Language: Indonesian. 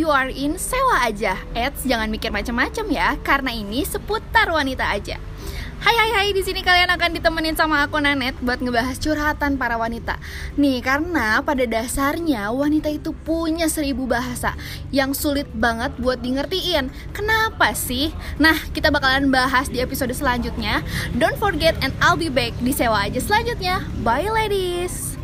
you are in sewa aja. Eits, jangan mikir macam-macam ya, karena ini seputar wanita aja. Hai hai hai, di sini kalian akan ditemenin sama aku Nanet buat ngebahas curhatan para wanita. Nih, karena pada dasarnya wanita itu punya seribu bahasa yang sulit banget buat di ngertiin. Kenapa sih? Nah, kita bakalan bahas di episode selanjutnya. Don't forget and I'll be back di sewa aja selanjutnya. Bye ladies.